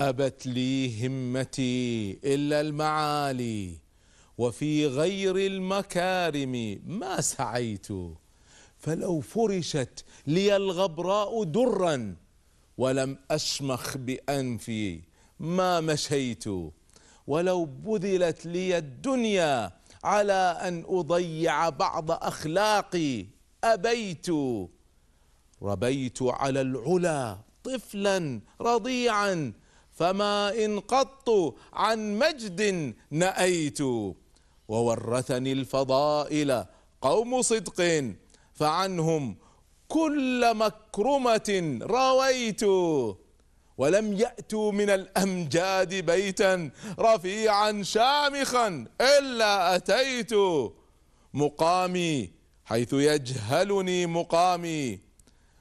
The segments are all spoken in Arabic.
أبت لي همتي إلا المعالي وفي غير المكارم ما سعيت. فلو فرشت لي الغبراء درا ولم أشمخ بأنفي ما مشيت. ولو بذلت لي الدنيا على أن أضيع بعض أخلاقي أبيت. ربيت على العلا طفلا رضيعا فما إن قط عن مجد نأيت وورثني الفضائل قوم صدق فعنهم كل مكرمة رويت ولم يأتوا من الأمجاد بيتا رفيعا شامخا إلا أتيت مقامي حيث يجهلني مقامي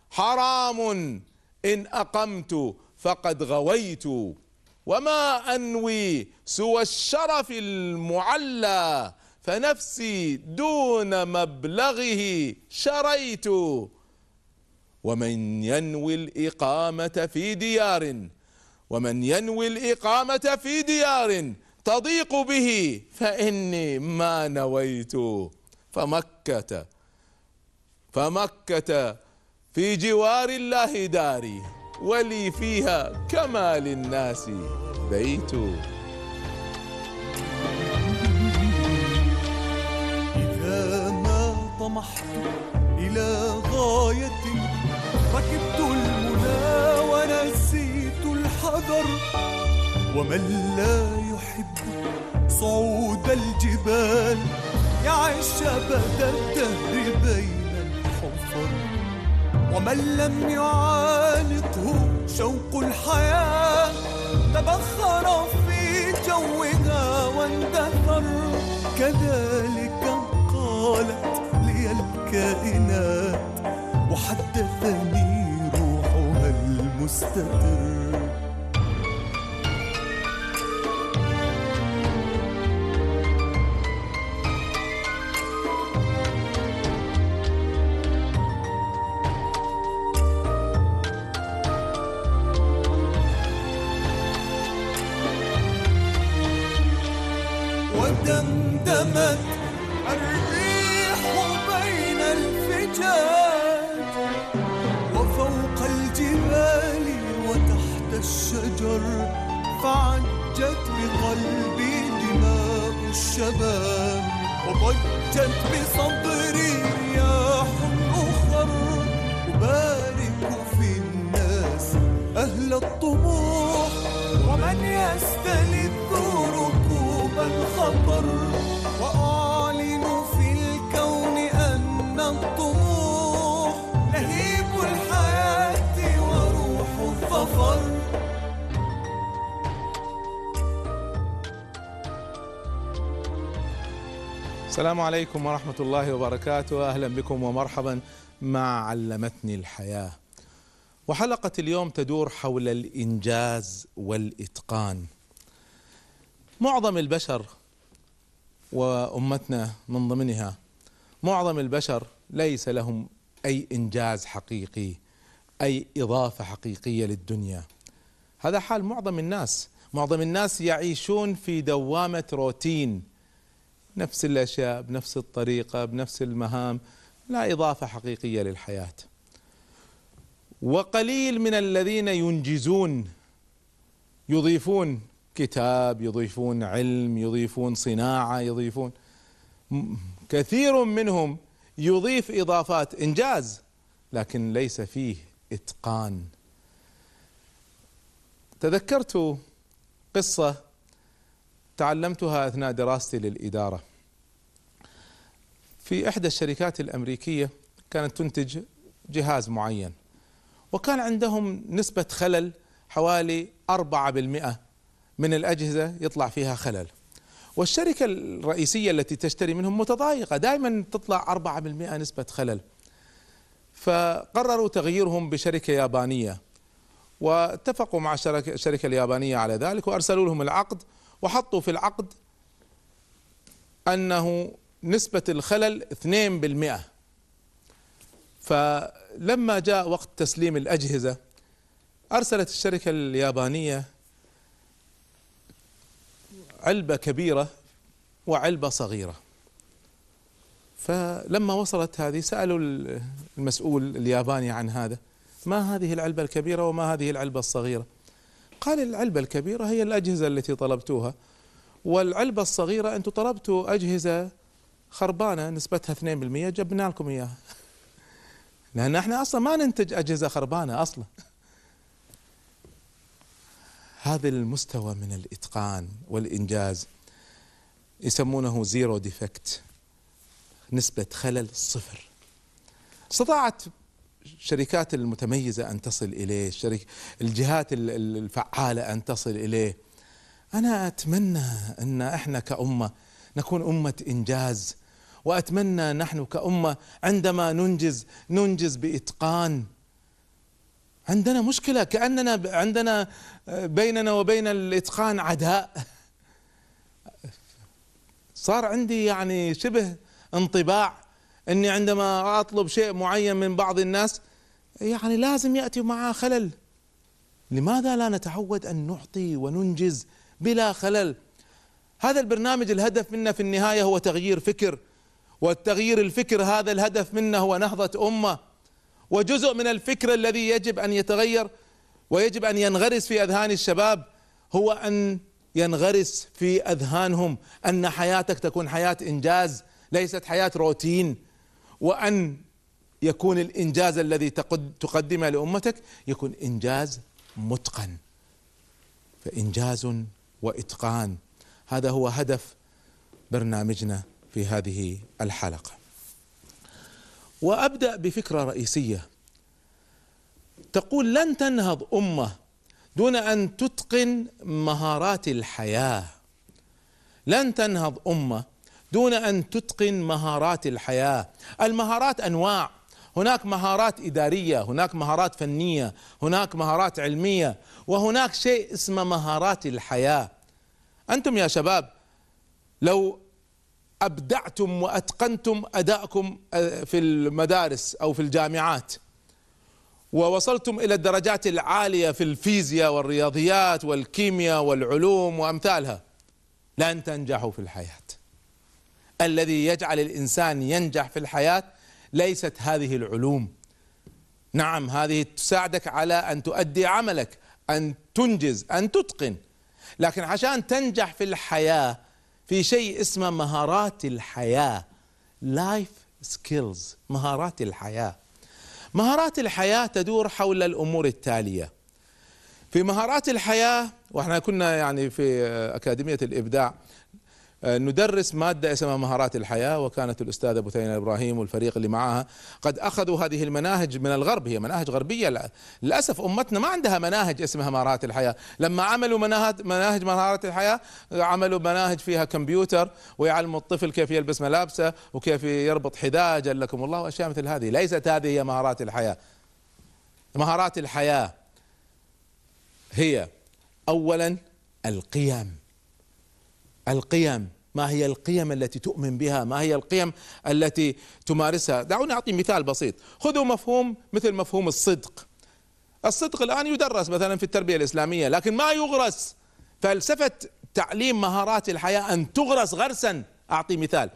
حرام إن أقمت فقد غويت وما أنوي سوى الشرف المعلى فنفسي دون مبلغه شريت. ومن ينوي الإقامة في ديار ومن ينوي الإقامة في ديار تضيق به فإني ما نويت. فمكة فمكة في جوار الله داري. ولي فيها كما للناس بيت. إذا ما طمحت إلى غاية ركبت المنى ونسيت الحذر. ومن لا يحب صعود الجبال يعيش أبد الدهر بين الحفر. ومن لم يعانقه شوق الحياة تبخر في جوها واندثر. كذلك قالت لي الكائنات وحدثني روحها المستتر. فعجت بقلبي دماء الشباب وضجت بصدري رياح أخر. أبارك في الناس أهل الطموح. ومن يستلذ ركوب الخطر؟ وأعلن في الكون أن الطموح السلام عليكم ورحمة الله وبركاته. أهلا بكم ومرحبا مع علمتني الحياة. وحلقة اليوم تدور حول الإنجاز والإتقان. معظم البشر وأمتنا من ضمنها معظم البشر ليس لهم أي إنجاز حقيقي أي إضافة حقيقية للدنيا. هذا حال معظم الناس. معظم الناس يعيشون في دوامة روتين نفس الأشياء بنفس الطريقة بنفس المهام لا إضافة حقيقية للحياة وقليل من الذين ينجزون يضيفون كتاب يضيفون علم يضيفون صناعة يضيفون كثير منهم يضيف إضافات إنجاز لكن ليس فيه إتقان تذكرت قصة تعلمتها أثناء دراستي للإدارة. في إحدى الشركات الأمريكية كانت تنتج جهاز معين وكان عندهم نسبة خلل حوالي 4% من الأجهزة يطلع فيها خلل. والشركة الرئيسية التي تشتري منهم متضايقة دائما تطلع 4% نسبة خلل. فقرروا تغييرهم بشركة يابانية واتفقوا مع الشركة اليابانية على ذلك وأرسلوا لهم العقد وحطوا في العقد أنه نسبة الخلل 2% فلما جاء وقت تسليم الأجهزة أرسلت الشركة اليابانية علبة كبيرة وعلبة صغيرة. فلما وصلت هذه سألوا المسؤول الياباني عن هذا ما هذه العلبة الكبيرة وما هذه العلبة الصغيرة؟ قال العلبة الكبيرة هي الأجهزة التي طلبتوها والعلبة الصغيرة أنتم طلبتوا أجهزة خربانة نسبتها 2% جبنا لكم إياها. لأن إحنا أصلا ما ننتج أجهزة خربانة أصلا. هذا المستوى من الإتقان والإنجاز يسمونه zero defect نسبة خلل صفر. استطاعت الشركات المتميزة أن تصل إليه الشرك الجهات الفعالة أن تصل إليه. أنا أتمنى أن إحنا كأمة نكون أمة إنجاز. وأتمنى نحن كأمة عندما ننجز ننجز بإتقان. عندنا مشكلة كأننا عندنا بيننا وبين الإتقان عداء. صار عندي يعني شبه انطباع إني عندما أطلب شيء معين من بعض الناس يعني لازم يأتي معه خلل. لماذا لا نتعود أن نعطي وننجز بلا خلل؟ هذا البرنامج الهدف منه في النهاية هو تغيير فكر والتغيير الفكر هذا الهدف منه هو نهضة أمة. وجزء من الفكر الذي يجب أن يتغير ويجب أن ينغرس في أذهان الشباب هو أن ينغرس في أذهانهم أن حياتك تكون حياة إنجاز ليست حياة روتين. وأن يكون الإنجاز الذي تقدمه لأمتك يكون إنجاز متقن. فإنجاز وإتقان. هذا هو هدف برنامجنا في هذه الحلقة. وأبدأ بفكرة رئيسية. تقول لن تنهض أمة دون أن تتقن مهارات الحياة. لن تنهض أمة دون أن تتقن مهارات الحياة. المهارات أنواع. هناك مهارات إدارية هناك مهارات فنية هناك مهارات علمية وهناك شيء اسمه مهارات الحياة. أنتم يا شباب لو أبدعتم وأتقنتم أدائكم آه، في المدارس أو في الجامعات ووصلتم إلى الدرجات العالية في الفيزياء والرياضيات والكيمياء والعلوم وأمثالها لن تنجحوا في الحياة. الذي يجعل الإنسان ينجح في الحياة ليست هذه العلوم. نعم هذه تساعدك على أن تؤدي عملك أن تنجز أن تتقن. لكن عشان تنجح في الحياة في شيء اسمه مهارات الحياة. life skills مهارات الحياة. مهارات الحياة تدور حول الأمور التالية. في مهارات الحياة وإحنا كنا يعني في أكاديمية الإبداع آه، ندرس مادة اسمها مهارات الحياة وكانت الأستاذة بثينة إبراهيم والفريق اللي معها قد أخذوا هذه المناهج من الغرب هي مناهج غربية. للأسف أمتنا ما عندها مناهج اسمها مهارات الحياة. لما عملوا مناهج, مناهج مهارات الحياة عملوا مناهج فيها كمبيوتر ويعلموا الطفل كيف يلبس ملابسه وكيف يربط حذاء جلكم الله وأشياء مثل هذه. ليست هذه هي مهارات الحياة. مهارات الحياة هي أولا القيم. القيم. ما هي القيم التي تؤمن بها؟ ما هي القيم التي تمارسها؟ دعوني أعطي مثال بسيط. خذوا مفهوم مثل مفهوم الصدق. الصدق الآن يدرس مثلا في التربية الإسلامية لكن ما يغرس. فلسفة تعليم مهارات الحياة أن تغرس غرسا. أعطي مثال.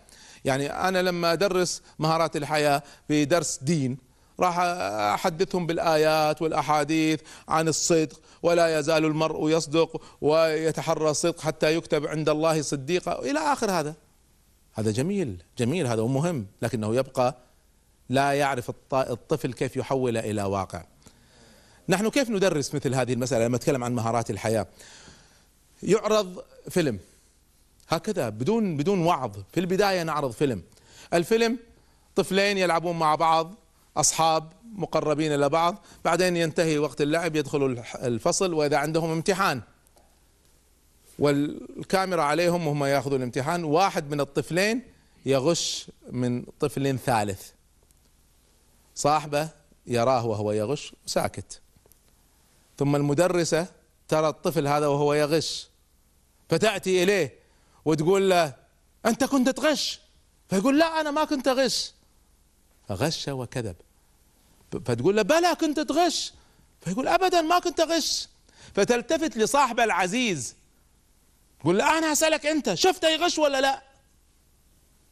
يعني أنا لما أدرس مهارات الحياة في درس دين راح أحدثهم بالآيات والأحاديث عن الصدق ولا يزال المرء يصدق ويتحرى الصدق حتى يكتب عند الله صديقا. إلى آخر هذا. هذا جميل جميل هذا مهم لكنه يبقى لا يعرف الطفل كيف يحول إلى واقع. نحن كيف ندرس مثل هذه المسألة؟ لما نتكلم عن مهارات الحياة. يعرض فيلم. هكذا بدون بدون وعظ. في البداية نعرض فيلم. الفيلم طفلين يلعبون مع بعض. أصحاب مقربين إلى بعض بعدين ينتهي وقت اللعب يدخلوا الفصل وإذا عندهم امتحان. والكاميرا عليهم وهم يأخذوا الامتحان. واحد من الطفلين يغش من طفل ثالث. صاحبه يراه وهو يغش ساكت. ثم المدرسة ترى الطفل هذا وهو يغش. فتأتي إليه وتقول له أنت كنت تغش؟ فيقول لا أنا ما كنت أغش. فغش وكذب. فتقول له بلى كنت تغش. فيقول ابدا ما كنت أغش. فتلتفت لصاحبه العزيز. قل له أنا أسألك أنت شفته يغش ولا لا؟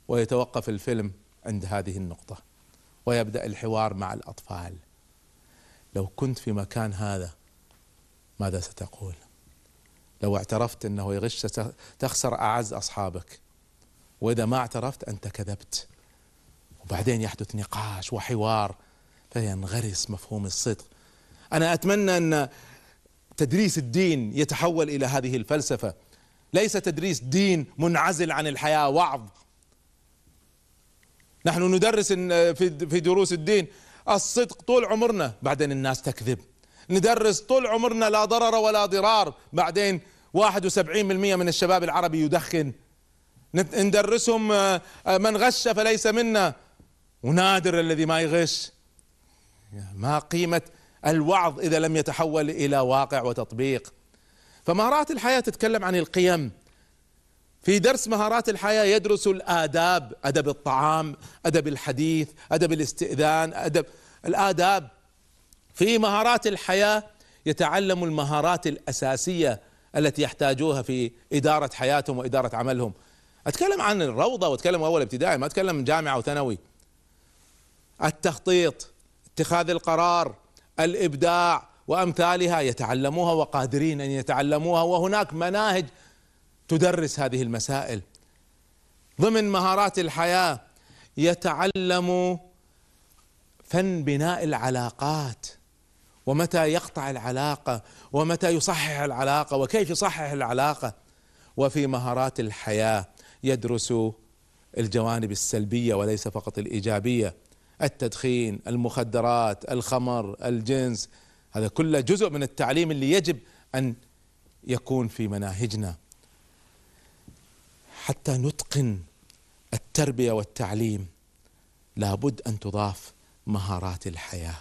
ويتوقف الفيلم عند هذه النقطة ويبدأ الحوار مع الأطفال. لو كنت في مكان هذا ماذا ستقول؟ لو اعترفت أنه يغش تخسر أعز أصحابك. وإذا ما اعترفت أنت كذبت. وبعدين يحدث نقاش وحوار. فينغرس مفهوم الصدق. أنا أتمنى أن تدريس الدين يتحول إلى هذه الفلسفة. ليس تدريس دين منعزل عن الحياة وعظ. نحن ندرس في دروس الدين. الصدق طول عمرنا بعدين الناس تكذب. ندرس طول عمرنا لا ضرر ولا ضرار. بعدين 71% من الشباب العربي يدخن. ندرسهم آه، من غش فليس منا. ونادر الذي ما يغش. ما قيمة الوعظ إذا لم يتحول إلى واقع وتطبيق. فمهارات الحياة تتكلم عن القيم. في درس مهارات الحياة يدرس الآداب أدب الطعام أدب الحديث أدب الاستئذان أدب الآداب. في مهارات الحياة يتعلم المهارات الأساسية التي يحتاجوها في إدارة حياتهم وإدارة عملهم. أتكلم عن الروضة وأتكلم أول ابتدائي ما أتكلم جامعة وثانوي. التخطيط اتخاذ القرار الإبداع وأمثالها يتعلموها وقادرين أن يتعلموها وهناك مناهج تدرس هذه المسائل. ضمن مهارات الحياة يتعلم فن بناء العلاقات ومتى يقطع العلاقة ومتى يصحح العلاقة وكيف يصحح العلاقة. وفي مهارات الحياة يدرس الجوانب السلبية وليس فقط الإيجابية. التدخين المخدرات الخمر الجنس هذا كله جزء من التعليم اللي يجب أن يكون في مناهجنا. حتى نتقن التربية والتعليم لابد أن تضاف مهارات الحياة.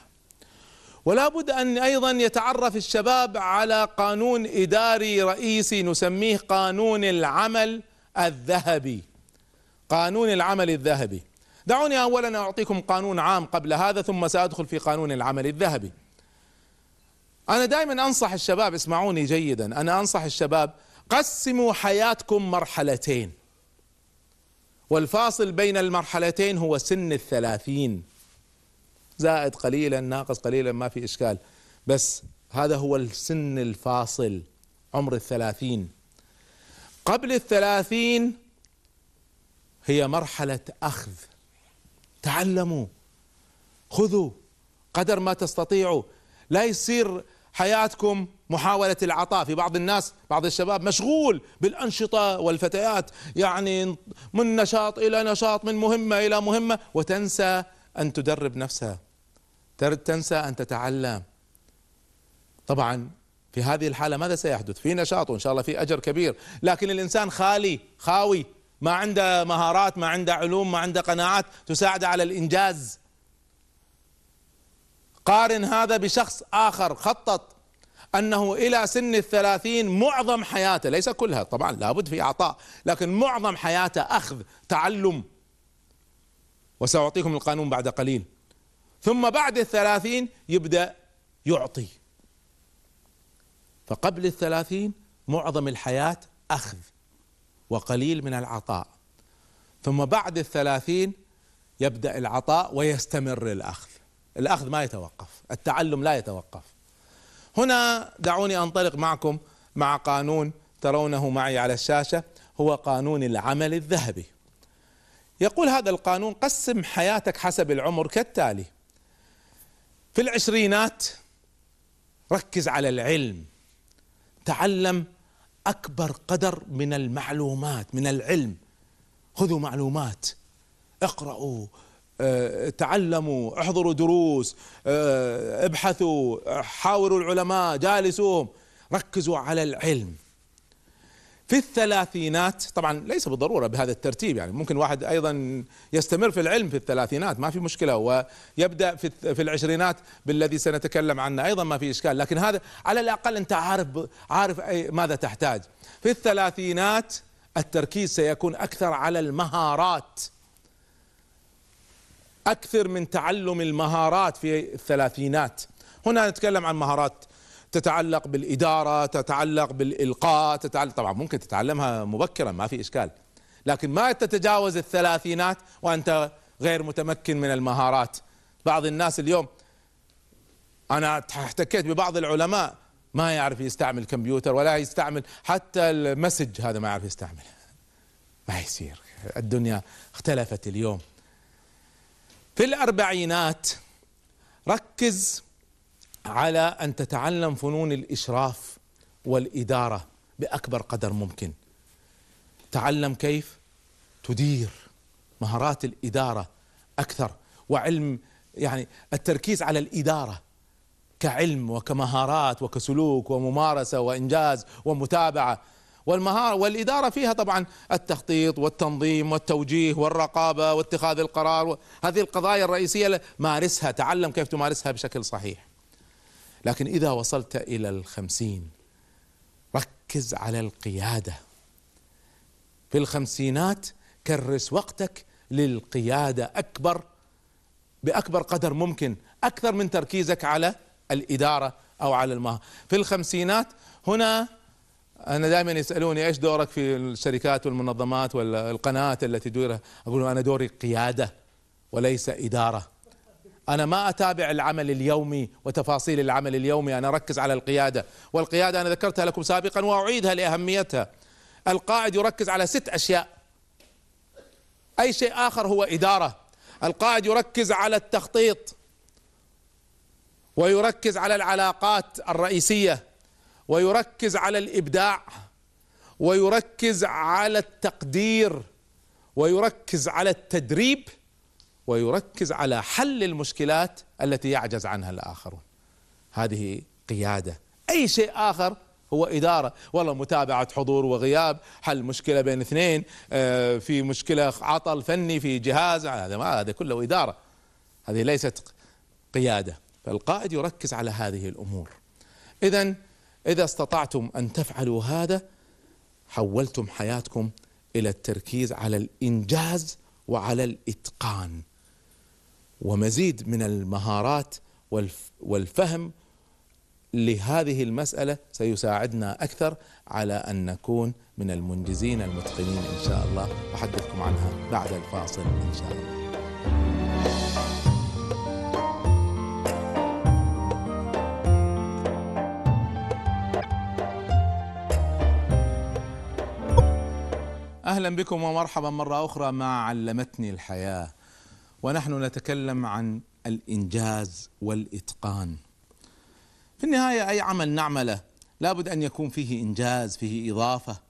ولا بد أن أيضا يتعرف الشباب على قانون إداري رئيسي نسميه قانون العمل الذهبي. قانون العمل الذهبي. دعوني أولا أعطيكم قانون عام قبل هذا ثم سأدخل في قانون العمل الذهبي. أنا دائما أنصح الشباب اسمعوني جيدا أنا أنصح الشباب قسموا حياتكم مرحلتين. والفاصل بين المرحلتين هو سن الثلاثين. زائد قليلا ناقص قليلا ما في إشكال. بس هذا هو السن الفاصل عمر الثلاثين. قبل الثلاثين هي مرحلة أخذ. تعلموا. خذوا قدر ما تستطيعوا. لا يصير حياتكم محاولة العطاء. في بعض الناس بعض الشباب مشغول بالأنشطة والفتيات. يعني من نشاط إلى نشاط من مهمة إلى مهمة. وتنسى أن تدرب نفسها. تنسى أن تتعلم. طبعا في هذه الحالة ماذا سيحدث؟ في نشاط وإن شاء الله في أجر كبير. لكن الإنسان خالي خاوي ما عنده مهارات ما عنده علوم ما عنده قناعات تساعده على الإنجاز. قارن هذا بشخص آخر خطط أنه إلى سن الثلاثين معظم حياته ليس كلها طبعا لابد في عطاء لكن معظم حياته أخذ تعلم. وسأعطيكم القانون بعد قليل. ثم بعد الثلاثين يبدأ يعطي. فقبل الثلاثين معظم الحياة أخذ. وقليل من العطاء. ثم بعد الثلاثين يبدأ العطاء ويستمر الأخذ. الأخذ ما يتوقف التعلم لا يتوقف. هنا دعوني أنطلق معكم مع قانون ترونه معي على الشاشة هو قانون العمل الذهبي. يقول هذا القانون قسم حياتك حسب العمر كالتالي. في العشرينات ركز على العلم تعلم أكبر قدر من المعلومات من العلم. خذوا معلومات. اقرأوا آه تعلموا احضروا دروس آه ابحثوا حاوروا العلماء جالسوهم. ركزوا على العلم. في الثلاثينات طبعا ليس بالضرورة بهذا الترتيب يعني ممكن واحد أيضا يستمر في العلم في الثلاثينات ما في مشكلة ويبدأ في في العشرينات بالذي سنتكلم عنه أيضا ما في إشكال لكن هذا على الأقل أنت عارف عارف ماذا تحتاج. في الثلاثينات التركيز سيكون أكثر على المهارات. أكثر من تعلم المهارات في الثلاثينات. هنا نتكلم عن مهارات تتعلق بالإدارة تتعلق بالإلقاء تتعلق طبعا ممكن تتعلمها مبكرا ما في إشكال. لكن ما تتجاوز الثلاثينات وأنت غير متمكن من المهارات. بعض الناس اليوم أنا احتكيت ببعض العلماء ما يعرف يستعمل كمبيوتر ولا يستعمل حتى المسج هذا ما يعرف يستعمله. ما يصير. الدنيا اختلفت اليوم. في الأربعينات ركز على أن تتعلم فنون الإشراف والإدارة بأكبر قدر ممكن. تعلم كيف تدير مهارات الإدارة أكثر وعلم يعني التركيز على الإدارة كعلم وكمهارات وكسلوك وممارسة وإنجاز ومتابعة. والمهارة والإدارة فيها طبعا التخطيط والتنظيم والتوجيه والرقابة واتخاذ القرار هذه القضايا الرئيسية مارسها تعلم كيف تمارسها بشكل صحيح. لكن إذا وصلت إلى الخمسين ركز على القيادة. في الخمسينات كرس وقتك للقيادة أكبر بأكبر قدر ممكن أكثر من تركيزك على الإدارة أو على المهارة في الخمسينات هنا أنا دائما يسألوني إيش دورك في الشركات والمنظمات والقناة التي تديرها؟ أقول أنا دوري قيادة وليس إدارة. أنا ما أتابع العمل اليومي وتفاصيل العمل اليومي أنا أركز على القيادة. والقيادة أنا ذكرتها لكم سابقا وأعيدها لأهميتها. القائد يركز على ست أشياء. أي شيء آخر هو إدارة. القائد يركز على التخطيط. ويركز على العلاقات الرئيسية. ويركز على الإبداع. ويركز على التقدير. ويركز على التدريب. ويركز على حل المشكلات التي يعجز عنها الآخرون. هذه قيادة. أي شيء آخر هو إدارة. والله متابعة حضور وغياب حل مشكلة بين اثنين آه، في مشكلة عطل فني في جهاز هذا ما هذا كله إدارة. هذه ليست قيادة. فالقائد يركز على هذه الأمور. إذا إذا استطعتم أن تفعلوا هذا حولتم حياتكم إلى التركيز على الإنجاز وعلى الإتقان. ومزيد من المهارات والفهم لهذه المسألة سيساعدنا أكثر على أن نكون من المنجزين المتقنين إن شاء الله. أحدثكم عنها بعد الفاصل إن شاء الله. أهلا بكم ومرحبا مرة أخرى مع علمتني الحياة. ونحن نتكلم عن الإنجاز والإتقان. في النهاية أي عمل نعمله لابد أن يكون فيه إنجاز فيه إضافة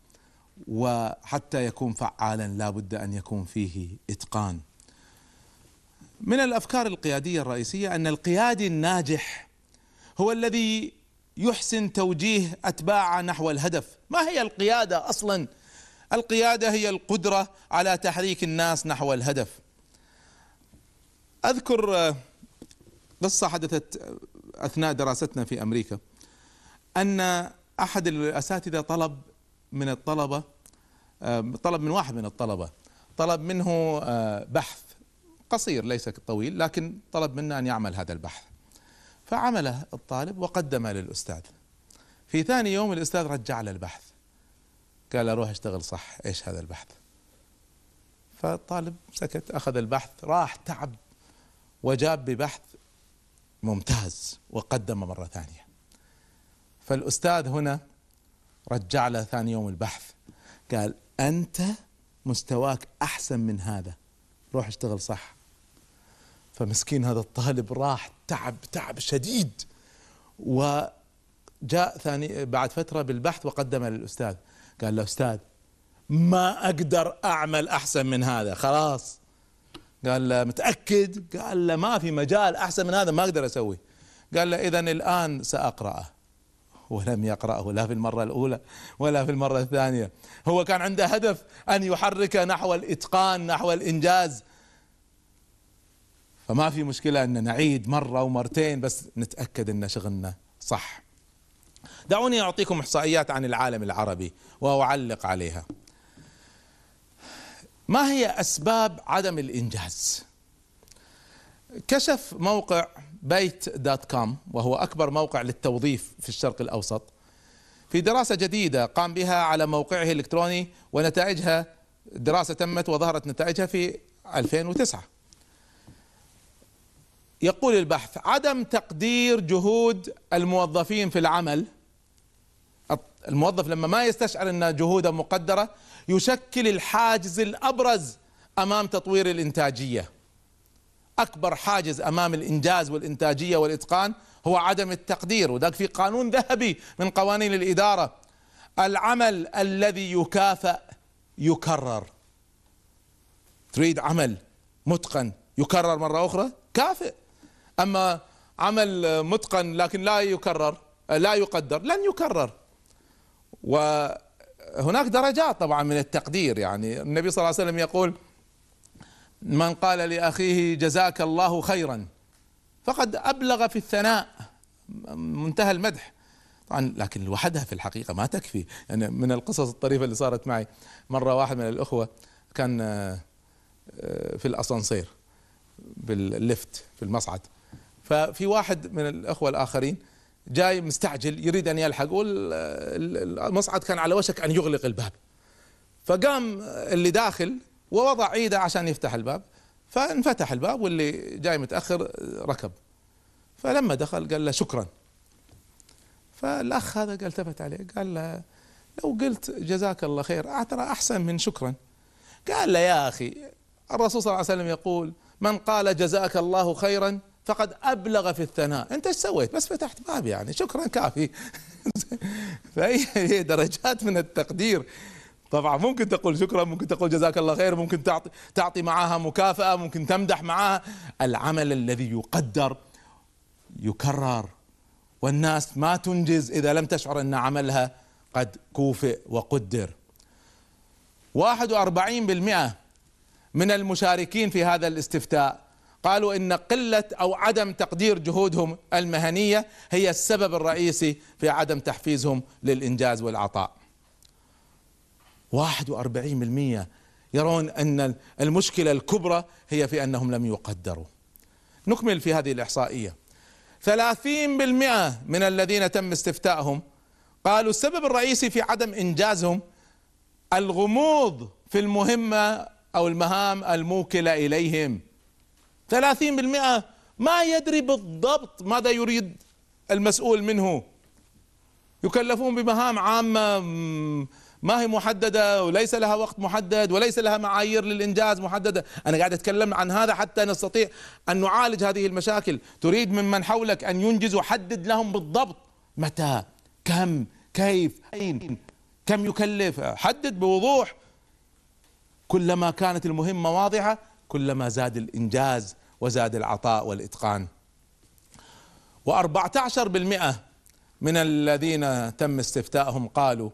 وحتى يكون فعالا لابد أن يكون فيه إتقان. من الأفكار القيادية الرئيسية أن القيادي الناجح هو الذي يحسن توجيه أتباعه نحو الهدف. ما هي القيادة أصلا؟ القيادة هي القدرة على تحريك الناس نحو الهدف. أذكر آه، قصة حدثت أثناء دراستنا في أمريكا. أن أحد الأساتذة طلب من الطلبة آه، طلب من واحد من الطلبة طلب منه آه، بحث قصير ليس طويل لكن طلب منه أن يعمل هذا البحث. فعمله الطالب وقدمه للأستاذ. في ثاني يوم الأستاذ رجع له البحث. قال أروح اشتغل صح إيش هذا البحث؟ فالطالب سكت أخذ البحث راح تعب وجاب ببحث ممتاز وقدمه مرة ثانية. فالأستاذ هنا رجع له ثاني يوم البحث. قال أنت مستواك أحسن من هذا. روح اشتغل صح. فمسكين هذا الطالب راح تعب تعب شديد. وجاء ثاني بعد فترة بالبحث وقدمه للأستاذ. قال له أستاذ ما أقدر أعمل أحسن من هذا. خلاص. قال له متأكد؟ قال له ما في مجال أحسن من هذا ما أقدر أسوي. قال له إذا الآن سأقرأه. ولم يقرأه لا في المرة الأولى ولا في المرة الثانية. هو كان عنده هدف أن يحرك نحو الإتقان نحو الإنجاز. فما في مشكلة أن نعيد مرة ومرتين بس نتأكد أن شغلنا صح. دعوني أعطيكم إحصائيات عن العالم العربي وأعلق عليها. ما هي أسباب عدم الإنجاز؟ كشف موقع بيت دوت كوم وهو أكبر موقع للتوظيف في الشرق الأوسط في دراسة جديدة قام بها على موقعه الإلكتروني ونتائجها دراسة تمت وظهرت نتائجها في 2009 يقول البحث عدم تقدير جهود الموظفين في العمل. الموظف لما ما يستشعر أن جهوده مقدرة يشكل الحاجز الأبرز أمام تطوير الإنتاجية. أكبر حاجز أمام الإنجاز والإنتاجية والإتقان هو عدم التقدير وذاك في قانون ذهبي من قوانين الإدارة. العمل الذي يكافأ يكرر. تريد عمل متقن يكرر مرة أخرى؟ كافئ. أما عمل متقن لكن لا يكرر لا يقدر لن يكرر. وهناك درجات طبعا من التقدير يعني النبي صلى الله عليه وسلم يقول من قال لأخيه جزاك الله خيرا فقد أبلغ في الثناء. منتهى المدح. طبعا لكن لوحدها في الحقيقة ما تكفي. يعني من القصص الطريفة اللي صارت معي مرة واحد من الأخوة كان آه، في الأسانسير بالليفت في المصعد. ففي واحد من الأخوة الآخرين جاي مستعجل يريد أن يلحق. والمصعد كان على وشك أن يغلق الباب. فقام اللي داخل ووضع إيده عشان يفتح الباب. فانفتح الباب واللي جاي متأخر ركب. فلما دخل قال له شكرا. فالأخ هذا قال التفت عليه قال له لو قلت جزاك الله خير ترى أحسن من شكرا. قال له يا أخي الرسول صلى الله عليه وسلم يقول من قال جزاك الله خيرا فقد أبلغ في الثناء. أنت إيش سويت؟ بس فتحت باب يعني. شكرا كافي. فهي درجات من التقدير. طبعا ممكن تقول شكرا ممكن تقول جزاك الله خير ممكن تعطي تعطي معاها مكافأة ممكن تمدح معاها. العمل الذي يقدر يكرر. والناس ما تنجز إذا لم تشعر أن عملها قد كوفئ وقدر. 41% من المشاركين في هذا الاستفتاء قالوا إن قلة أو عدم تقدير جهودهم المهنية هي السبب الرئيسي في عدم تحفيزهم للإنجاز والعطاء. 41% يرون أن المشكلة الكبرى هي في أنهم لم يقدروا. نكمل في هذه الإحصائية. 30% من الذين تم استفتائهم قالوا السبب الرئيسي في عدم إنجازهم الغموض في المهمة أو المهام الموكلة إليهم. ثلاثين بالمئة ما يدري بالضبط ماذا يريد المسؤول منه. يكلفون بمهام عامة ما هي محددة وليس لها وقت محدد وليس لها معايير للإنجاز محددة. أنا قاعد أتكلم عن هذا حتى نستطيع أن نعالج هذه المشاكل. تريد ممن حولك أن ينجزوا حدد لهم بالضبط متى كم كيف أين كم يكلف. حدد بوضوح كلما كانت المهمة واضحة كلما زاد الإنجاز وزاد العطاء والإتقان. و14% من الذين تم استفتائهم قالوا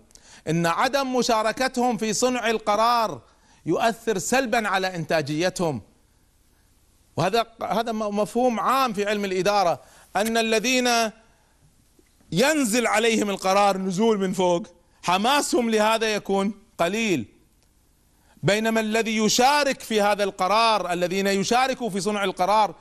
إن عدم مشاركتهم في صنع القرار يؤثر سلبا على إنتاجيتهم. وهذا هذا مفهوم عام في علم الإدارة. أن الذين ينزل عليهم القرار نزول من فوق حماسهم لهذا يكون قليل. بينما الذي يشارك في هذا القرار الذين يشاركوا في صنع القرار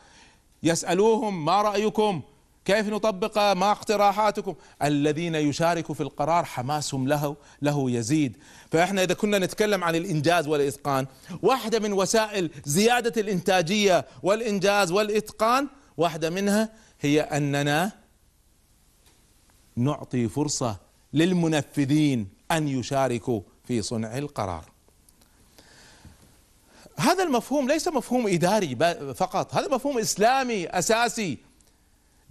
يسألوهم ما رأيكم؟ كيف نطبق؟ ما اقتراحاتكم؟ الذين يشاركوا في القرار حماسهم له له يزيد. فإحنا إذا كنا نتكلم عن الإنجاز والإتقان واحدة من وسائل زيادة الإنتاجية والإنجاز والإتقان واحدة منها هي أننا نعطي فرصة للمنفذين أن يشاركوا في صنع القرار. هذا المفهوم ليس مفهوم إداري فقط هذا مفهوم إسلامي أساسي.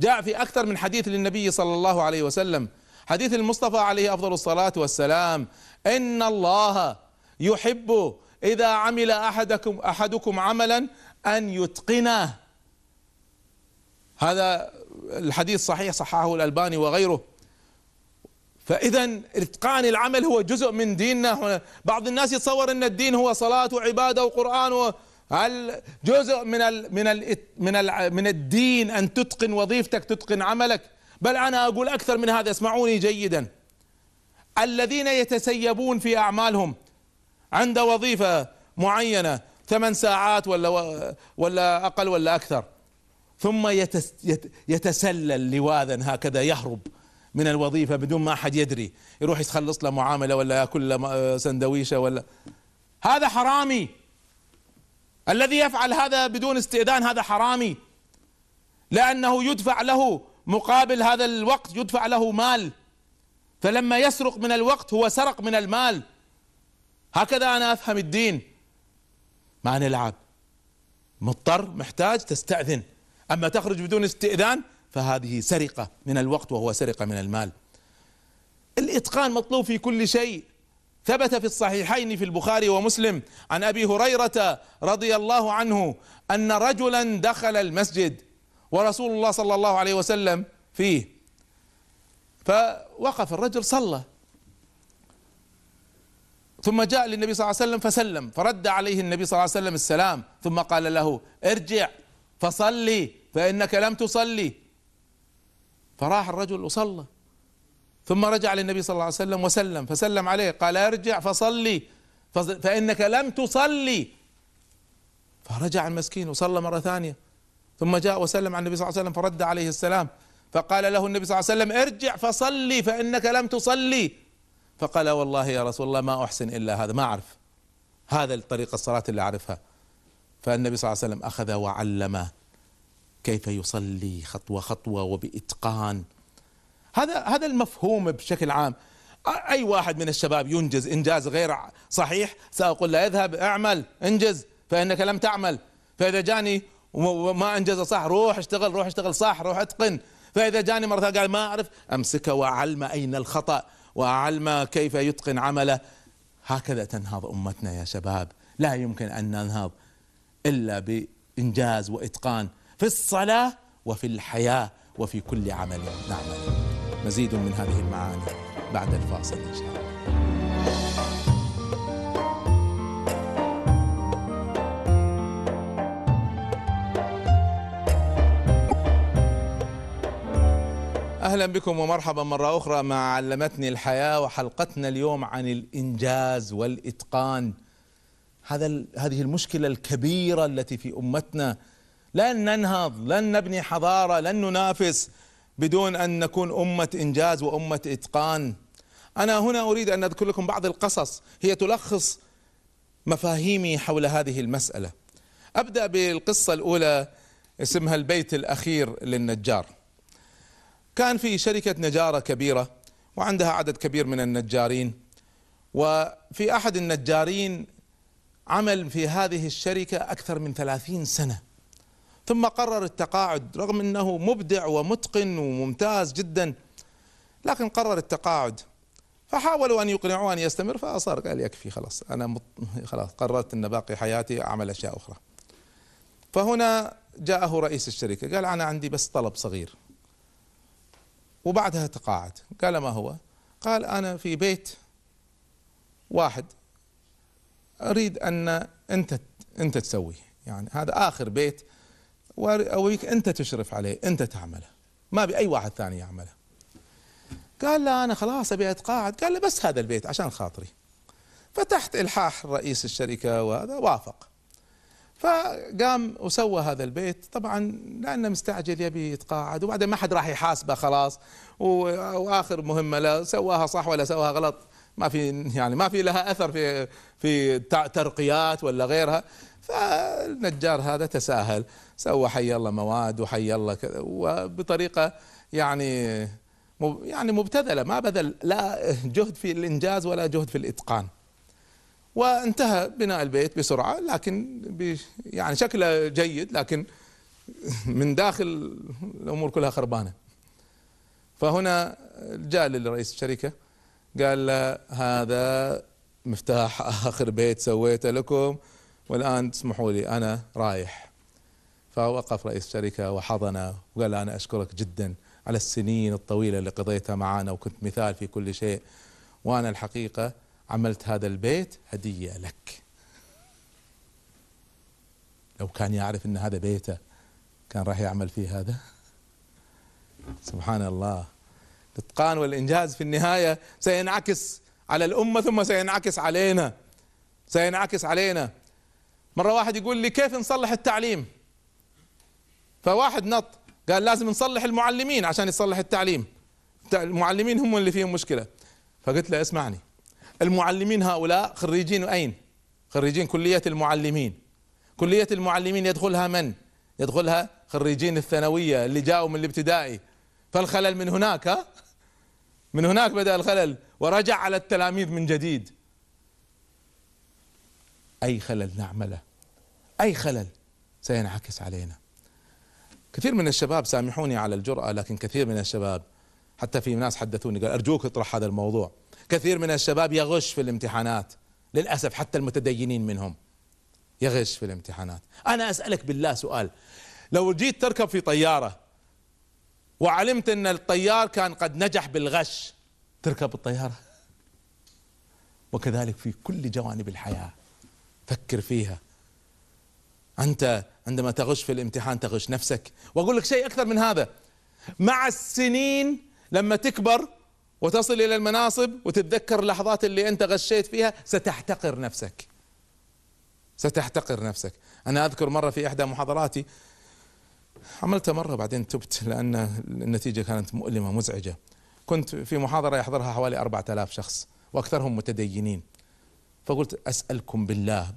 جاء في أكثر من حديث للنبي صلى الله عليه وسلم. حديث المصطفى عليه أفضل الصلاة والسلام إن الله يحب إذا عمل احدكم أحدكم عملا أن يتقنه. هذا الحديث صحيح صححه الألباني وغيره. فاذا إتقان العمل هو جزء من ديننا. بعض الناس يتصور إن الدين هو صلاة وعبادة وقرآن و هل جزء من ال من ال من ال من الدين أن تتقن وظيفتك تتقن عملك؟ بل أنا أقول أكثر من هذا اسمعوني جيدا. الذين يتسيبون في أعمالهم عند وظيفة معينة ثمان ساعات ولا ولا أقل ولا أكثر ثم يتس يتسلل لواذا هكذا يهرب. من الوظيفة بدون ما أحد يدري يروح يتخلص له معاملة ولا يأكل له سندويشة ولا. هذا حرامي. الذي يفعل هذا بدون استئذان هذا حرامي. لأنه يدفع له مقابل هذا الوقت يدفع له مال. فلما يسرق من الوقت هو سرق من المال. هكذا أنا أفهم الدين. ما نلعب. مضطر محتاج تستأذن. أما تخرج بدون استئذان فهذه سرقة من الوقت وهو سرقة من المال. الإتقان مطلوب في كل شيء. ثبت في الصحيحين في البخاري ومسلم عن أبي هريرة رضي الله عنه أن رجلا دخل المسجد ورسول الله صلى الله عليه وسلم فيه. فوقف الرجل صلى. ثم جاء للنبي صلى الله عليه وسلم فسلم فرد عليه النبي صلى الله عليه وسلم السلام ثم قال له ارجع فصلي فإنك لم تصلي. فراح الرجل وصلى. ثم رجع للنبي صلى الله عليه وسلم وسلم فسلم عليه قال ارجع فصلي فإنك لم تصلي. فرجع المسكين وصلى مرة ثانية. ثم جاء وسلم على النبي صلى الله عليه وسلم فرد عليه السلام. فقال له النبي صلى الله عليه وسلم ارجع فصلي فإنك لم تصلي. فقال والله يا رسول الله ما أحسن إلا هذا ما أعرف. هذا الطريقة الصلاه اللي أعرفها. فالنبي صلى الله عليه وسلم أخذ وعلمه. كيف يصلي خطوة خطوة وبإتقان. هذا هذا المفهوم بشكل عام. أي واحد من الشباب ينجز إنجاز غير صحيح سأقول له اذهب اعمل انجز فإنك لم تعمل. فإذا جاني وما أنجز صح روح اشتغل روح اشتغل صح روح اتقن. فإذا جاني مرة قال ما أعرف امسكه واعلمه أين الخطأ واعلمه كيف يتقن عمله. هكذا تنهض أمتنا يا شباب. لا يمكن أن ننهض إلا بإنجاز وإتقان. في الصلاة وفي الحياة وفي كل عمل نعمله مزيد من هذه المعاني بعد الفاصل إن شاء الله. أهلا بكم ومرحبا مرة أخرى مع علمتني الحياة وحلقتنا اليوم عن الإنجاز والإتقان. هذا هذه المشكلة الكبيرة التي في أمتنا لن ننهض لن نبني حضارة لن ننافس بدون أن نكون أمة إنجاز وأمة إتقان. أنا هنا أريد أن أذكر لكم بعض القصص هي تلخص مفاهيمي حول هذه المسألة. أبدأ بالقصة الأولى اسمها البيت الأخير للنجار. كان في شركة نجارة كبيرة وعندها عدد كبير من النجارين وفي أحد النجارين عمل في هذه الشركة أكثر من ثلاثين سنة. ثم قرر التقاعد رغم أنه مبدع ومتقن وممتاز جدا لكن قرر التقاعد. فحاولوا أن يقنعوه أن يستمر فأصر قال يكفي خلاص أنا مط... خلاص قررت أن باقي حياتي أعمل أشياء أخرى. فهنا جاءه رئيس الشركة قال أنا عندي بس طلب صغير. وبعدها تقاعد. قال ما هو؟ قال أنا في بيت واحد أريد أن أنت أنت تسويه. يعني هذا آخر بيت وأريك أنت تشرف عليه أنت تعمله. ما بأي واحد ثاني يعمله. قال لا أنا خلاص أبي أتقاعد. قال له بس هذا البيت عشان خاطري. فتحت إلحاح رئيس الشركة وهذا وافق. فقام وسوى هذا البيت. طبعا لأنه مستعجل يبي يتقاعد. وبعدين ما حد راح يحاسبه خلاص. وآخر مهمة لا سواها صح ولا سواها غلط. ما في يعني ما في لها أثر في في ترقيات ولا غيرها. فالنجار هذا تساهل. سوى حي الله مواد وحي الله كذا وبطريقة يعني يعني مبتذلة ما بذل لا جهد في الإنجاز ولا جهد في الإتقان. وانتهى بناء البيت بسرعة لكن يعني شكله جيد لكن من داخل الأمور كلها خربانة. فهنا جاء لرئيس الشركة قال له هذا مفتاح آخر بيت سويته لكم والآن تسمحوا لي أنا رايح. فوقف رئيس الشركة وحضنه وقال أنا أشكرك جدا على السنين الطويلة اللي قضيتها معنا وكنت مثال في كل شيء. وأنا الحقيقة عملت هذا البيت هدية لك. لو كان يعرف إن هذا بيته كان راح يعمل فيه هذا. سبحان الله. الإتقان والإنجاز في النهاية سينعكس على الأمة ثم سينعكس علينا. سينعكس علينا. مرة واحد يقول لي كيف نصلح التعليم؟ فواحد نط. قال لازم نصلح المعلمين عشان يصلح التعليم. المعلمين هم اللي فيهم مشكلة. فقلت له اسمعني. المعلمين هؤلاء خريجين أين؟ خريجين كلية المعلمين. كلية المعلمين يدخلها من؟ يدخلها خريجين الثانوية اللي جاءوا من الابتدائي. فالخلل من هناك ها؟ من هناك بدأ الخلل ورجع على التلاميذ من جديد. أي خلل نعمله؟ أي خلل؟ سينعكس علينا. كثير من الشباب سامحوني على الجرأة لكن كثير من الشباب حتى في ناس حدثوني قال أرجوك اطرح هذا الموضوع. كثير من الشباب يغش في الامتحانات للأسف حتى المتدينين منهم يغش في الامتحانات. أنا أسألك بالله سؤال لو جيت تركب في طيارة وعلمت أن الطيار كان قد نجح بالغش تركب الطيارة؟ وكذلك في كل جوانب الحياة فكر فيها. أنت عندما تغش في الامتحان تغش نفسك. وأقول لك شيء أكثر من هذا. مع السنين لما تكبر وتصل إلى المناصب وتتذكر اللحظات اللي أنت غشيت فيها ستحتقر نفسك. ستحتقر نفسك. أنا أذكر مرة في إحدى محاضراتي عملتها مرة بعدين تبت لأن النتيجة كانت مؤلمة مزعجة. كنت في محاضرة يحضرها حوالي أربعة آلاف شخص وأكثرهم متدينين. فقلت أسألكم بالله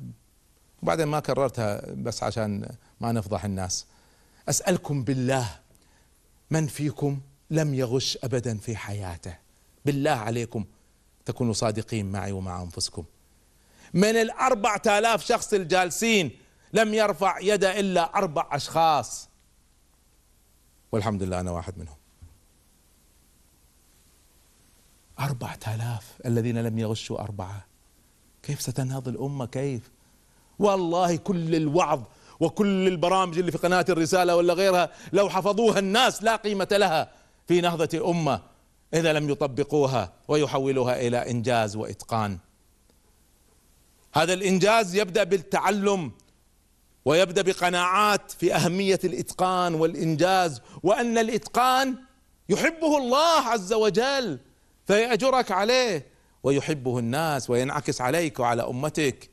وبعدين ما كررتها بس عشان ما نفضح الناس. أسألكم بالله من فيكم لم يغش أبدا في حياته. بالله عليكم تكونوا صادقين معي ومع أنفسكم. من الأربعة آلاف شخص الجالسين لم يرفع يده إلا أربع أشخاص. والحمد لله أنا واحد منهم. أربعة آلاف الذين لم يغشوا أربعة. كيف ستنهض الأمة؟ كيف؟ والله كل الوعظ وكل البرامج اللي في قناة الرسالة ولا غيرها لو حفظوها الناس لا قيمة لها. في نهضة أمة إذا لم يطبقوها ويحولوها إلى إنجاز وإتقان. هذا الإنجاز يبدأ بالتعلم ويبدأ بقناعات في أهمية الإتقان والإنجاز وأن الإتقان يحبه الله عز وجل فيأجرك عليه ويحبه الناس وينعكس عليك وعلى أمتك.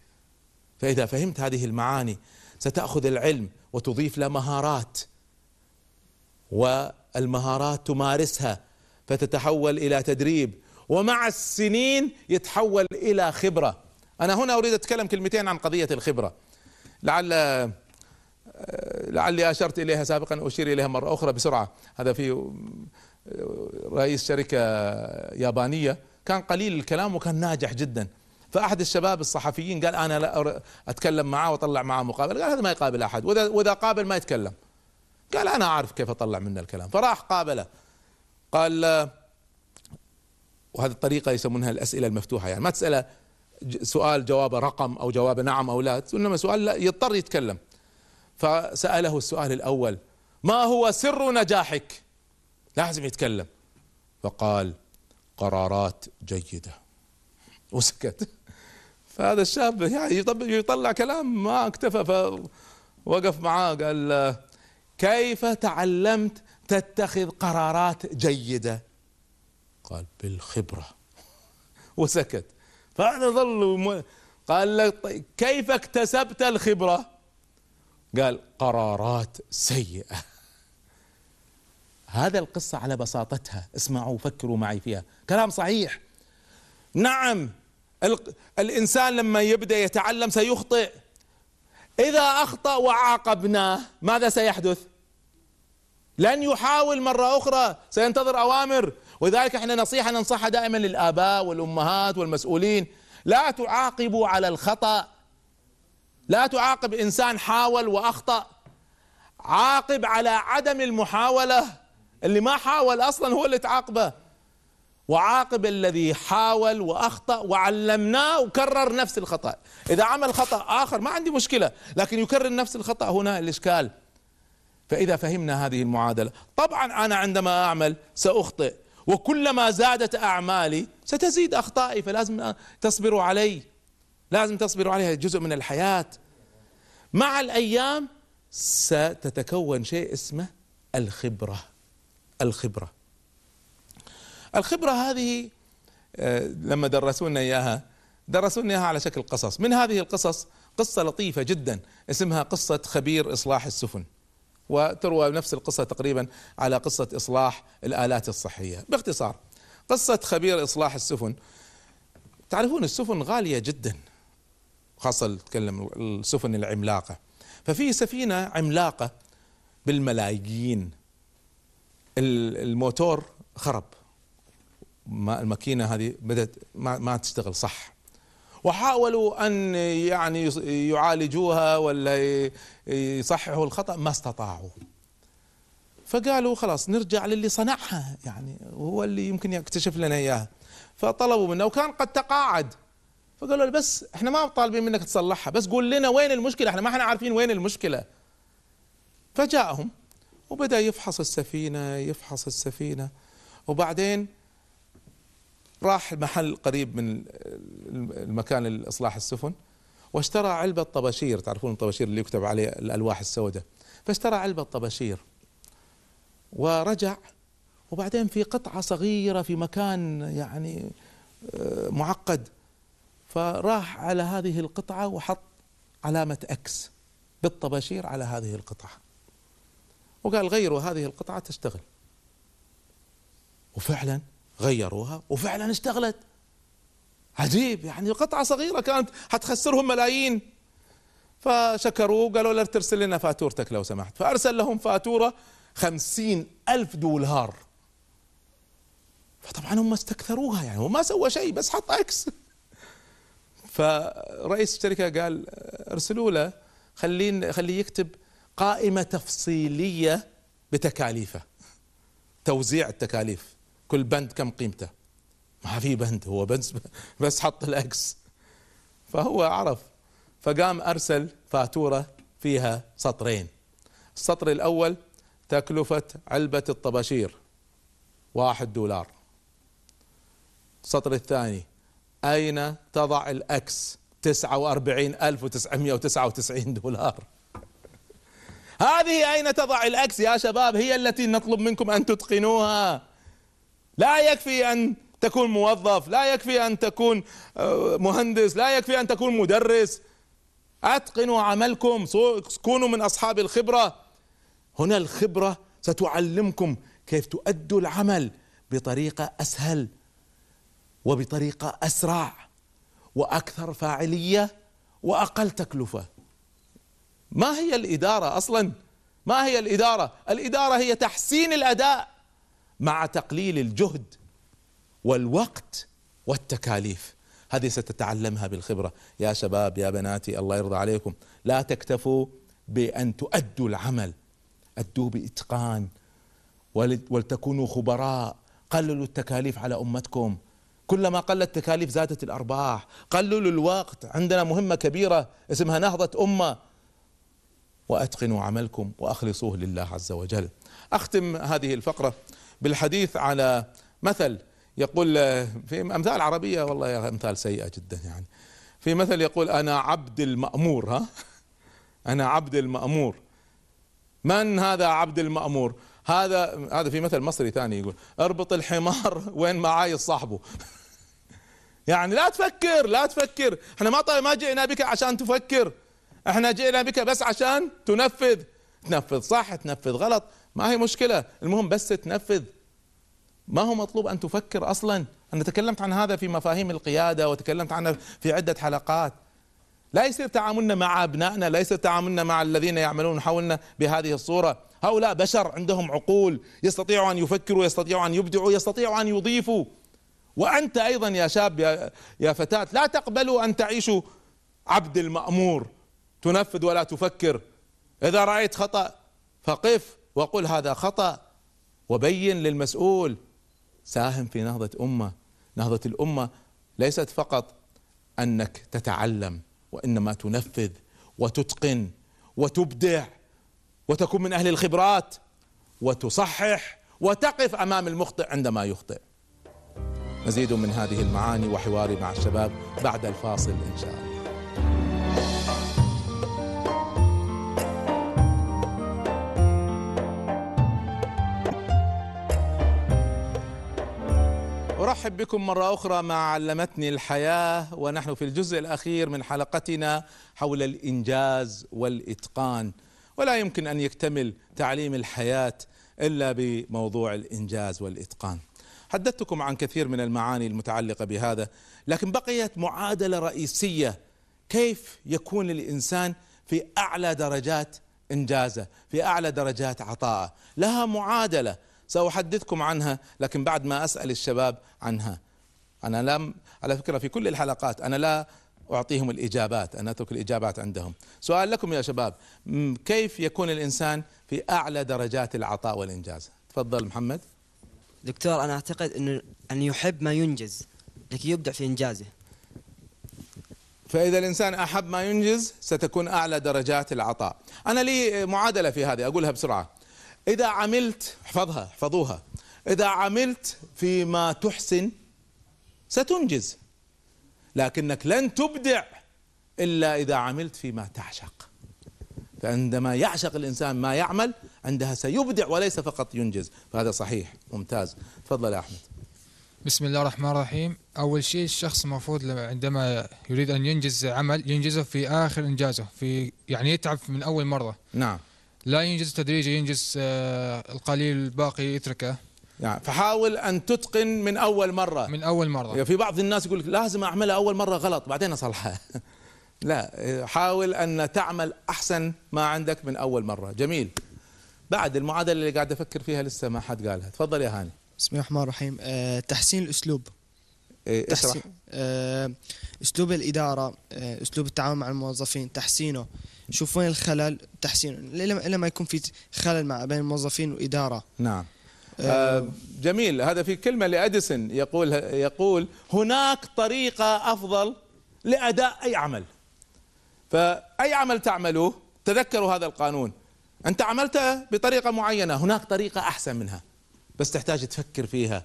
فإذا فهمت هذه المعاني ستأخذ العلم وتضيف له مهارات. والمهارات تمارسها فتتحول إلى تدريب. ومع السنين يتحول إلى خبرة. أنا هنا أريد أتكلم كلمتين عن قضية الخبرة. لعل لعلي أشرت إليها سابقا أشير إليها مرة أخرى بسرعة. هذا في رئيس شركة يابانية. كان قليل الكلام وكان ناجح جدا. فأحد الشباب الصحفيين قال أنا لا أتكلم معاه وأطلع معاه مقابلة. قال هذا ما يقابل أحد. وإذا, وإذا قابل ما يتكلم. قال أنا أعرف كيف أطلع منه الكلام. فراح قابله. قال وهذه الطريقة يسمونها الأسئلة المفتوحة يعني. ما تسأله سؤال جوابه رقم أو جوابه نعم أو لا إنما سؤال لا يضطر يتكلم. فسأله السؤال الأول ما هو سر نجاحك؟ لازم يتكلم. فقال قرارات جيدة. وسكت. فهذا الشاب يعني يطلع كلام ما اكتفى فوقف معاه قال كيف تعلمت تتخذ قرارات جيدة؟ قال بالخبرة. وسكت. فهذا ظل قال له طيب كيف اكتسبت الخبرة؟ قال قرارات سيئة. هذا القصة على بساطتها. اسمعوا فكروا معي فيها. كلام صحيح. نعم. الإنسان لما يبدأ يتعلم سيخطئ. إذا أخطأ وعاقبناه ماذا سيحدث؟ لن يحاول مرة أخرى سينتظر أوامر. ولذلك إحنا نصيحة ننصحها دائما للآباء والأمهات والمسؤولين. لا تعاقبوا على الخطأ. لا تعاقب إنسان حاول وأخطأ. عاقب على عدم المحاولة. اللي ما حاول أصلا هو اللي تعاقبه. وعاقب الذي حاول وأخطأ وعلمناه وكرر نفس الخطأ. إذا عمل خطأ آخر ما عندي مشكلة لكن يكرر نفس الخطأ هنا الإشكال. فإذا فهمنا هذه المعادلة طبعا أنا عندما أعمل سأخطئ وكلما زادت أعمالي ستزيد أخطائي فلازم تصبروا علي. لازم تصبروا عليها جزء من الحياة. مع الأيام ستتكون شيء اسمه الخبرة. الخبرة. الخبرة هذه آه، لما درسونا إياها درسونا إياها على شكل قصص. من هذه القصص قصة لطيفة جدا اسمها قصة خبير إصلاح السفن. وتروى نفس القصة تقريبا على قصة إصلاح الآلات الصحية. باختصار قصة خبير إصلاح السفن تعرفون السفن غالية جدا خاصة نتكلم السفن العملاقة. ففي سفينة عملاقة بالملايين الموتور خرب. ما الماكينة هذه بدأت ما, ما تشتغل صح. وحاولوا أن يعني يعالجوها ولا يصححوا الخطأ ما استطاعوا. فقالوا خلاص نرجع للي صنعها يعني هو اللي يمكن يكتشف لنا إياها. فطلبوا منه وكان قد تقاعد. فقالوا له بس إحنا ما طالبين منك تصلحها بس قول لنا وين المشكلة؟ إحنا ما إحنا عارفين وين المشكلة. فجاءهم وبدأ يفحص السفينة يفحص السفينة. وبعدين راح محل قريب من المكان الاصلاح السفن واشترى علبة طباشير تعرفون الطباشير اللي يكتب عليه الألواح السوداء. فاشترى علبة طباشير ورجع وبعدين في قطعة صغيرة في مكان يعني آه، معقد. فراح على هذه القطعة وحط علامة إكس بالطباشير على هذه القطعة. وقال غيروا هذه القطعة تشتغل. وفعلا غيروها وفعلا اشتغلت. عجيب يعني قطعة صغيرة كانت حتخسرهم ملايين. فشكروه قالوا له ترسل لنا فاتورتك لو سمحت. فأرسل لهم فاتورة خمسين ألف دولار. فطبعا هم استكثروها يعني هو ما سوى شيء بس حط إكس فرئيس الشركة قال ارسلوا له خلين خليه يكتب قائمة تفصيلية بتكاليفه توزيع التكاليف. كل بند كم قيمته؟ ما في بند هو بس بس حط الإكس. فهو عرف. فقام أرسل فاتورة فيها سطرين. السطر الأول تكلفة علبة الطباشير واحد دولار. السطر الثاني أين تضع الأكس؟ تسعة وأربعين ألف وتسعمائة وتسعة وتسعين دولار. هذه أين تضع الأكس يا شباب؟ هي التي نطلب منكم أن تتقنوها. لا يكفي أن تكون موظف لا يكفي أن تكون آه، مهندس لا يكفي أن تكون مدرس. أتقنوا عملكم كونوا من أصحاب الخبرة. هنا الخبرة ستعلمكم كيف تؤدوا العمل بطريقة أسهل وبطريقة أسرع وأكثر فاعلية وأقل تكلفة. ما هي الإدارة أصلا؟ ما هي الإدارة؟ الإدارة هي تحسين الأداء. مع تقليل الجهد والوقت والتكاليف. هذه ستتعلمها بالخبرة. يا شباب يا بناتي الله يرضى عليكم. لا تكتفوا بأن تؤدوا العمل. أدوه بإتقان. ولتكونوا خبراء. قللوا التكاليف على أمتكم. كلما قلت التكاليف زادت الأرباح. قللوا الوقت. عندنا مهمة كبيرة اسمها نهضة أمة. وأتقنوا عملكم وأخلصوه لله عز وجل. أختم هذه الفقرة بالحديث على مثل يقول في أمثال عربية والله أمثال سيئة جدا يعني. في مثل يقول أنا عبد المأمور ها؟ أنا عبد المأمور. من هذا عبد المأمور؟ هذا هذا في مثل مصري ثاني يقول اربط الحمار وين ما عايز صاحبه يعني لا تفكر لا تفكر. إحنا ما طيب ما جئنا بك عشان تفكر. إحنا جئنا بك بس عشان تنفذ. تنفذ صح تنفذ غلط. ما هي مشكلة. المهم بس تنفذ. ما هو مطلوب أن تفكر أصلا. أنا تكلمت عن هذا في مفاهيم القيادة وتكلمت عنه في عدة حلقات. لا يصير تعاملنا مع أبنائنا لا يصير تعاملنا مع الذين يعملون حولنا بهذه الصورة. هؤلاء بشر عندهم عقول يستطيعوا أن يفكروا يستطيعوا أن يبدعوا يستطيعوا أن يضيفوا. وأنت أيضا يا شاب يا يا فتاة لا تقبلوا أن تعيشوا عبد المأمور. تنفذ ولا تفكر. إذا رأيت خطأ فقف. وقل هذا خطأ وبين للمسؤول. ساهم في نهضة أمة. نهضة الأمة ليست فقط أنك تتعلم وإنما تنفذ وتتقن وتبدع وتكون من أهل الخبرات وتصحح وتقف أمام المخطئ عندما يخطئ. مزيد من هذه المعاني وحواري مع الشباب بعد الفاصل إن شاء الله. أرحب بكم مرة أخرى مع علمتني الحياة ونحن في الجزء الأخير من حلقتنا حول الإنجاز والإتقان. ولا يمكن أن يكتمل تعليم الحياة إلا بموضوع الإنجاز والإتقان. حدثتكم عن كثير من المعاني المتعلقة بهذا، لكن بقيت معادلة رئيسية. كيف يكون الانسان في أعلى درجات إنجازه، في أعلى درجات عطائه، لها معادلة. سأحدثكم عنها لكن بعد ما أسأل الشباب عنها. أنا لم على فكرة في كل الحلقات أنا لا أعطيهم الإجابات أنا أترك الإجابات عندهم. سؤال لكم يا شباب كيف يكون الإنسان في أعلى درجات العطاء والإنجاز؟ تفضل محمد. دكتور أنا أعتقد إنه أن يحب ما ينجز لكي يبدع في إنجازه. فإذا الإنسان أحب ما ينجز ستكون أعلى درجات العطاء. أنا لي معادلة في هذه أقولها بسرعة. إذا عملت احفظها احفظوها. إذا عملت فيما تحسن ستنجز. لكنك لن تبدع إلا إذا عملت فيما تعشق. فعندما يعشق الإنسان ما يعمل عندها سيبدع وليس فقط ينجز. فهذا صحيح ممتاز. تفضل يا أحمد. بسم الله الرحمن الرحيم. أول شيء الشخص المفروض عندما يريد أن ينجز عمل ينجزه في آخر إنجازه في يعني يتعب من أول مرة. نعم. لا ينجز تدريجي ينجز آه، القليل الباقي يتركه. يعني فحاول أن تتقن من أول مرة. من أول مرة. في بعض الناس يقول لك لازم اعملها أول مرة غلط بعدين أصلحها. لا حاول أن تعمل أحسن ما عندك من أول مرة. جميل. بعد المعادلة اللي قاعد أفكر فيها لسه ما حد قالها. تفضل يا هاني. بسم الله الرحمن الرحيم. أه تحسين الأسلوب. إيه تحسين أه أسلوب الإدارة أه أسلوب التعامل مع الموظفين تحسينه. شوف وين الخلل؟ تحسينه الا ما يكون في خلل مع بين الموظفين والاداره نعم. آه جميل. هذا في كلمة لأديسون. يقول يقول هناك طريقة أفضل لأداء أي عمل. فأي عمل تعملوه تذكروا هذا القانون. أنت عملته بطريقة معينة هناك طريقة أحسن منها بس تحتاج تفكر فيها.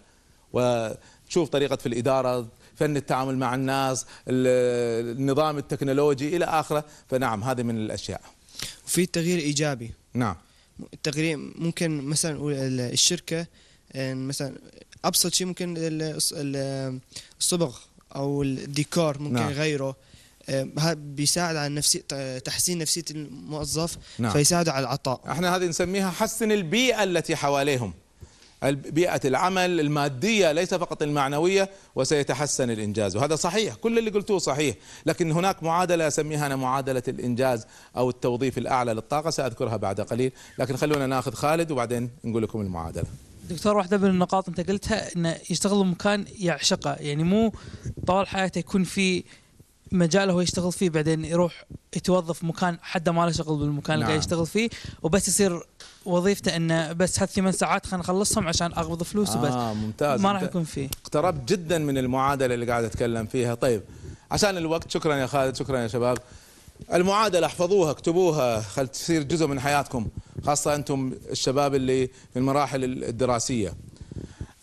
وتشوف طريقة في الإدارة فن التعامل مع الناس النظام التكنولوجي إلى آخره. فنعم هذه من الأشياء. في تغيير إيجابي. نعم. التغيير ممكن مثلا الشركة مثلا أبسط شيء ممكن الصبغ أو الديكور ممكن نعم. يغيره. هذا بيساعد على نفسي تحسين نفسية الموظف نعم. فيساعد على العطاء. إحنا هذه نسميها حسن البيئة التي حواليهم. بيئة العمل المادية ليس فقط المعنوية وسيتحسن الإنجاز. وهذا صحيح كل اللي قلتوه صحيح. لكن هناك معادلة أسميها أنا معادلة الإنجاز أو التوظيف الأعلى للطاقة سأذكرها بعد قليل. لكن خلونا ناخذ خالد وبعدين نقول لكم المعادلة. دكتور واحدة من النقاط أنت قلتها أنه يشتغل بمكان يعشقه. يعني مو طوال حياته يكون في مجال هو يشتغل فيه بعدين يروح يتوظف مكان حدا ما له شغل بالمكان نعم. اللي قاعد يشتغل فيه وبس يصير وظيفته إنه بس هالثمان ساعات خلينا نخلصهم عشان اقبض فلوس وبس. آه ممتاز. ما راح يكون فيه. اقتربت جدا من المعادلة اللي قاعد أتكلم فيها. طيب عشان الوقت شكرا يا خالد شكرا يا شباب. المعادلة احفظوها اكتبوها خل تصير جزء من حياتكم خاصة أنتم الشباب اللي في المراحل الدراسية.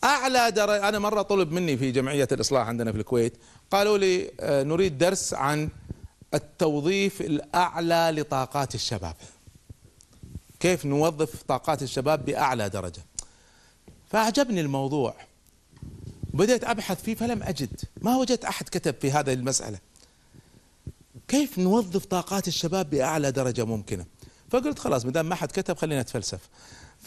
أعلى درجة أنا مرة طلب مني في جمعية الإصلاح عندنا في الكويت قالوا لي آه، نريد درس عن التوظيف الأعلى لطاقات الشباب. كيف نوظف طاقات الشباب بأعلى درجة؟ فأعجبني الموضوع. بدأت أبحث فيه فلم أجد. ما وجدت أحد كتب في هذه المسألة. كيف نوظف طاقات الشباب بأعلى درجة ممكنة؟ فقلت خلاص مدام ما حد كتب خلينا نتفلسف.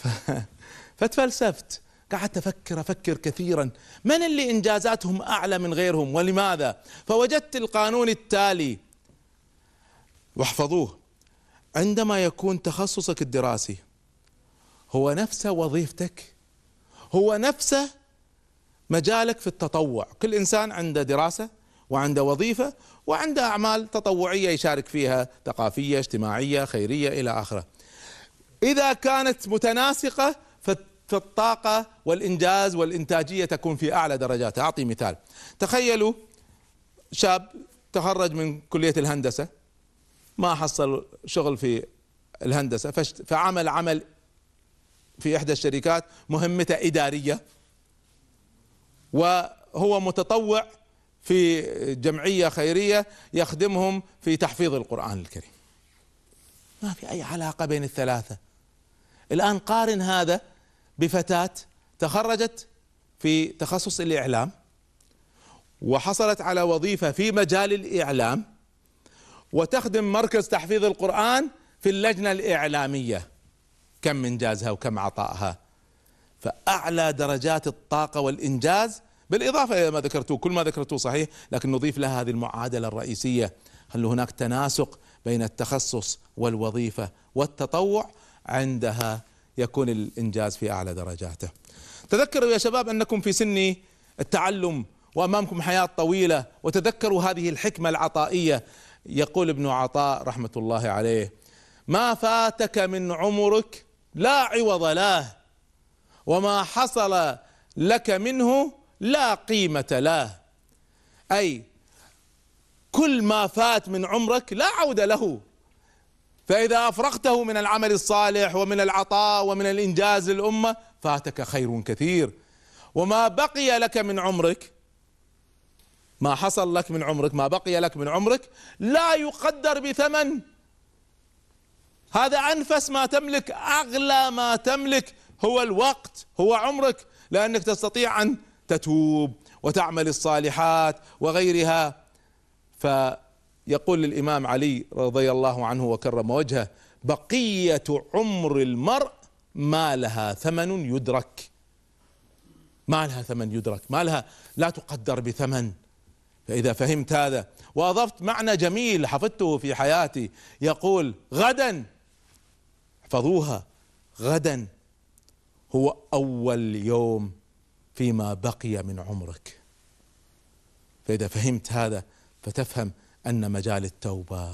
فتفلسفت قعدت أفكر أفكر كثيرا. من اللي إنجازاتهم أعلى من غيرهم؟ ولماذا؟ فوجدت القانون التالي. واحفظوه. عندما يكون تخصصك الدراسي هو نفس وظيفتك هو نفسه مجالك في التطوع. كل إنسان عنده دراسة وعنده وظيفة وعنده أعمال تطوعية يشارك فيها ثقافية اجتماعية خيرية إلى آخره. إذا كانت متناسقة فالطاقه والإنجاز والإنتاجية تكون في أعلى درجاتها أعطي مثال. تخيلوا شاب تخرج من كلية الهندسة ما حصل شغل في الهندسة فعمل عمل في إحدى الشركات مهمته إدارية وهو متطوع في جمعية خيرية يخدمهم في تحفيظ القرآن الكريم. ما في أي علاقة بين الثلاثة. الآن قارن هذا بفتاة تخرجت في تخصص الإعلام وحصلت على وظيفة في مجال الإعلام وتخدم مركز تحفيظ القرآن في اللجنة الإعلامية. كم إنجازها وكم عطائها. فأعلى درجات الطاقة والإنجاز بالإضافة إلى ما ذكرتوه كل ما ذكرتوه صحيح لكن نضيف لها هذه المعادلة الرئيسية. هل هناك تناسق بين التخصص والوظيفة والتطوع عندها يكون الإنجاز في أعلى درجاته. تذكروا يا شباب أنكم في سن التعلم وأمامكم حياة طويلة وتذكروا هذه الحكمة العطائية. يقول ابن عطاء رحمة الله عليه ما فاتك من عمرك لا عوض له وما حصل لك منه لا قيمة له. أي كل ما فات من عمرك لا عودة له. فإذا أفرغته من العمل الصالح ومن العطاء ومن الإنجاز للأمة فاتك خير كثير. وما بقي لك من عمرك ما حصل لك من عمرك ما بقي لك من عمرك لا يقدر بثمن. هذا أنفس ما تملك أغلى ما تملك هو الوقت هو عمرك. لأنك تستطيع أن تتوب وتعمل الصالحات وغيرها. فيقول الإمام علي رضي الله عنه وكرم وجهه بقية عمر المرء ما لها ثمن يدرك. ما لها ثمن يدرك ما لها لا تقدر بثمن. فإذا فهمت هذا وأضفت معنى جميل حفظته في حياتي يقول غدا. احفظوها غدا. هو أول يوم فيما بقي من عمرك. فإذا فهمت هذا فتفهم أن مجال التوبة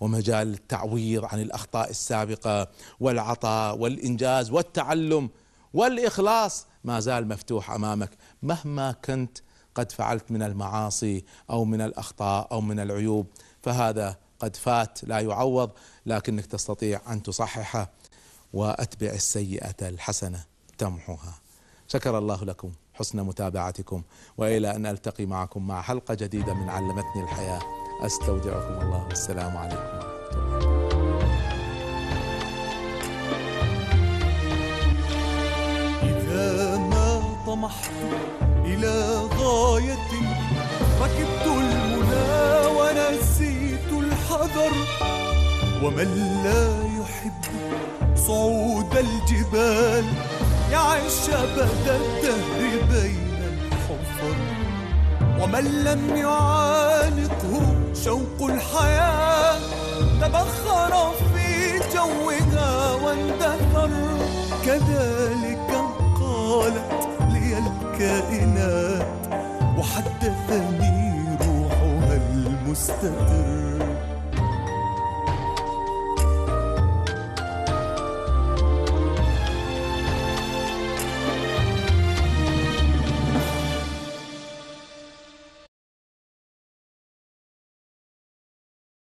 ومجال التعويض عن الأخطاء السابقة والعطاء والإنجاز والتعلم والإخلاص ما زال مفتوح أمامك مهما كنت قد فعلت من المعاصي أو من الأخطاء أو من العيوب فهذا قد فات لا يعوض لكنك تستطيع أن تصححه وأتبع السيئة الحسنة تمحوها. شكر الله لكم حسن متابعتكم وإلى أن ألتقي معكم مع حلقة جديدة من علمتني الحياة. أستودعكم الله. والسلام عليكم ورحمة الله. إذا ما طمحت إلى غاية ركبت المنى ونسيت الحذر. ومن لا يحب صعود الجبال يعيش أبد الدهر بين الحفر. ومن لم يعانقه شوق الحياة تبخر في جوها واندثر. كذلك قالت لي الكائنات وحدثني روحها المستقر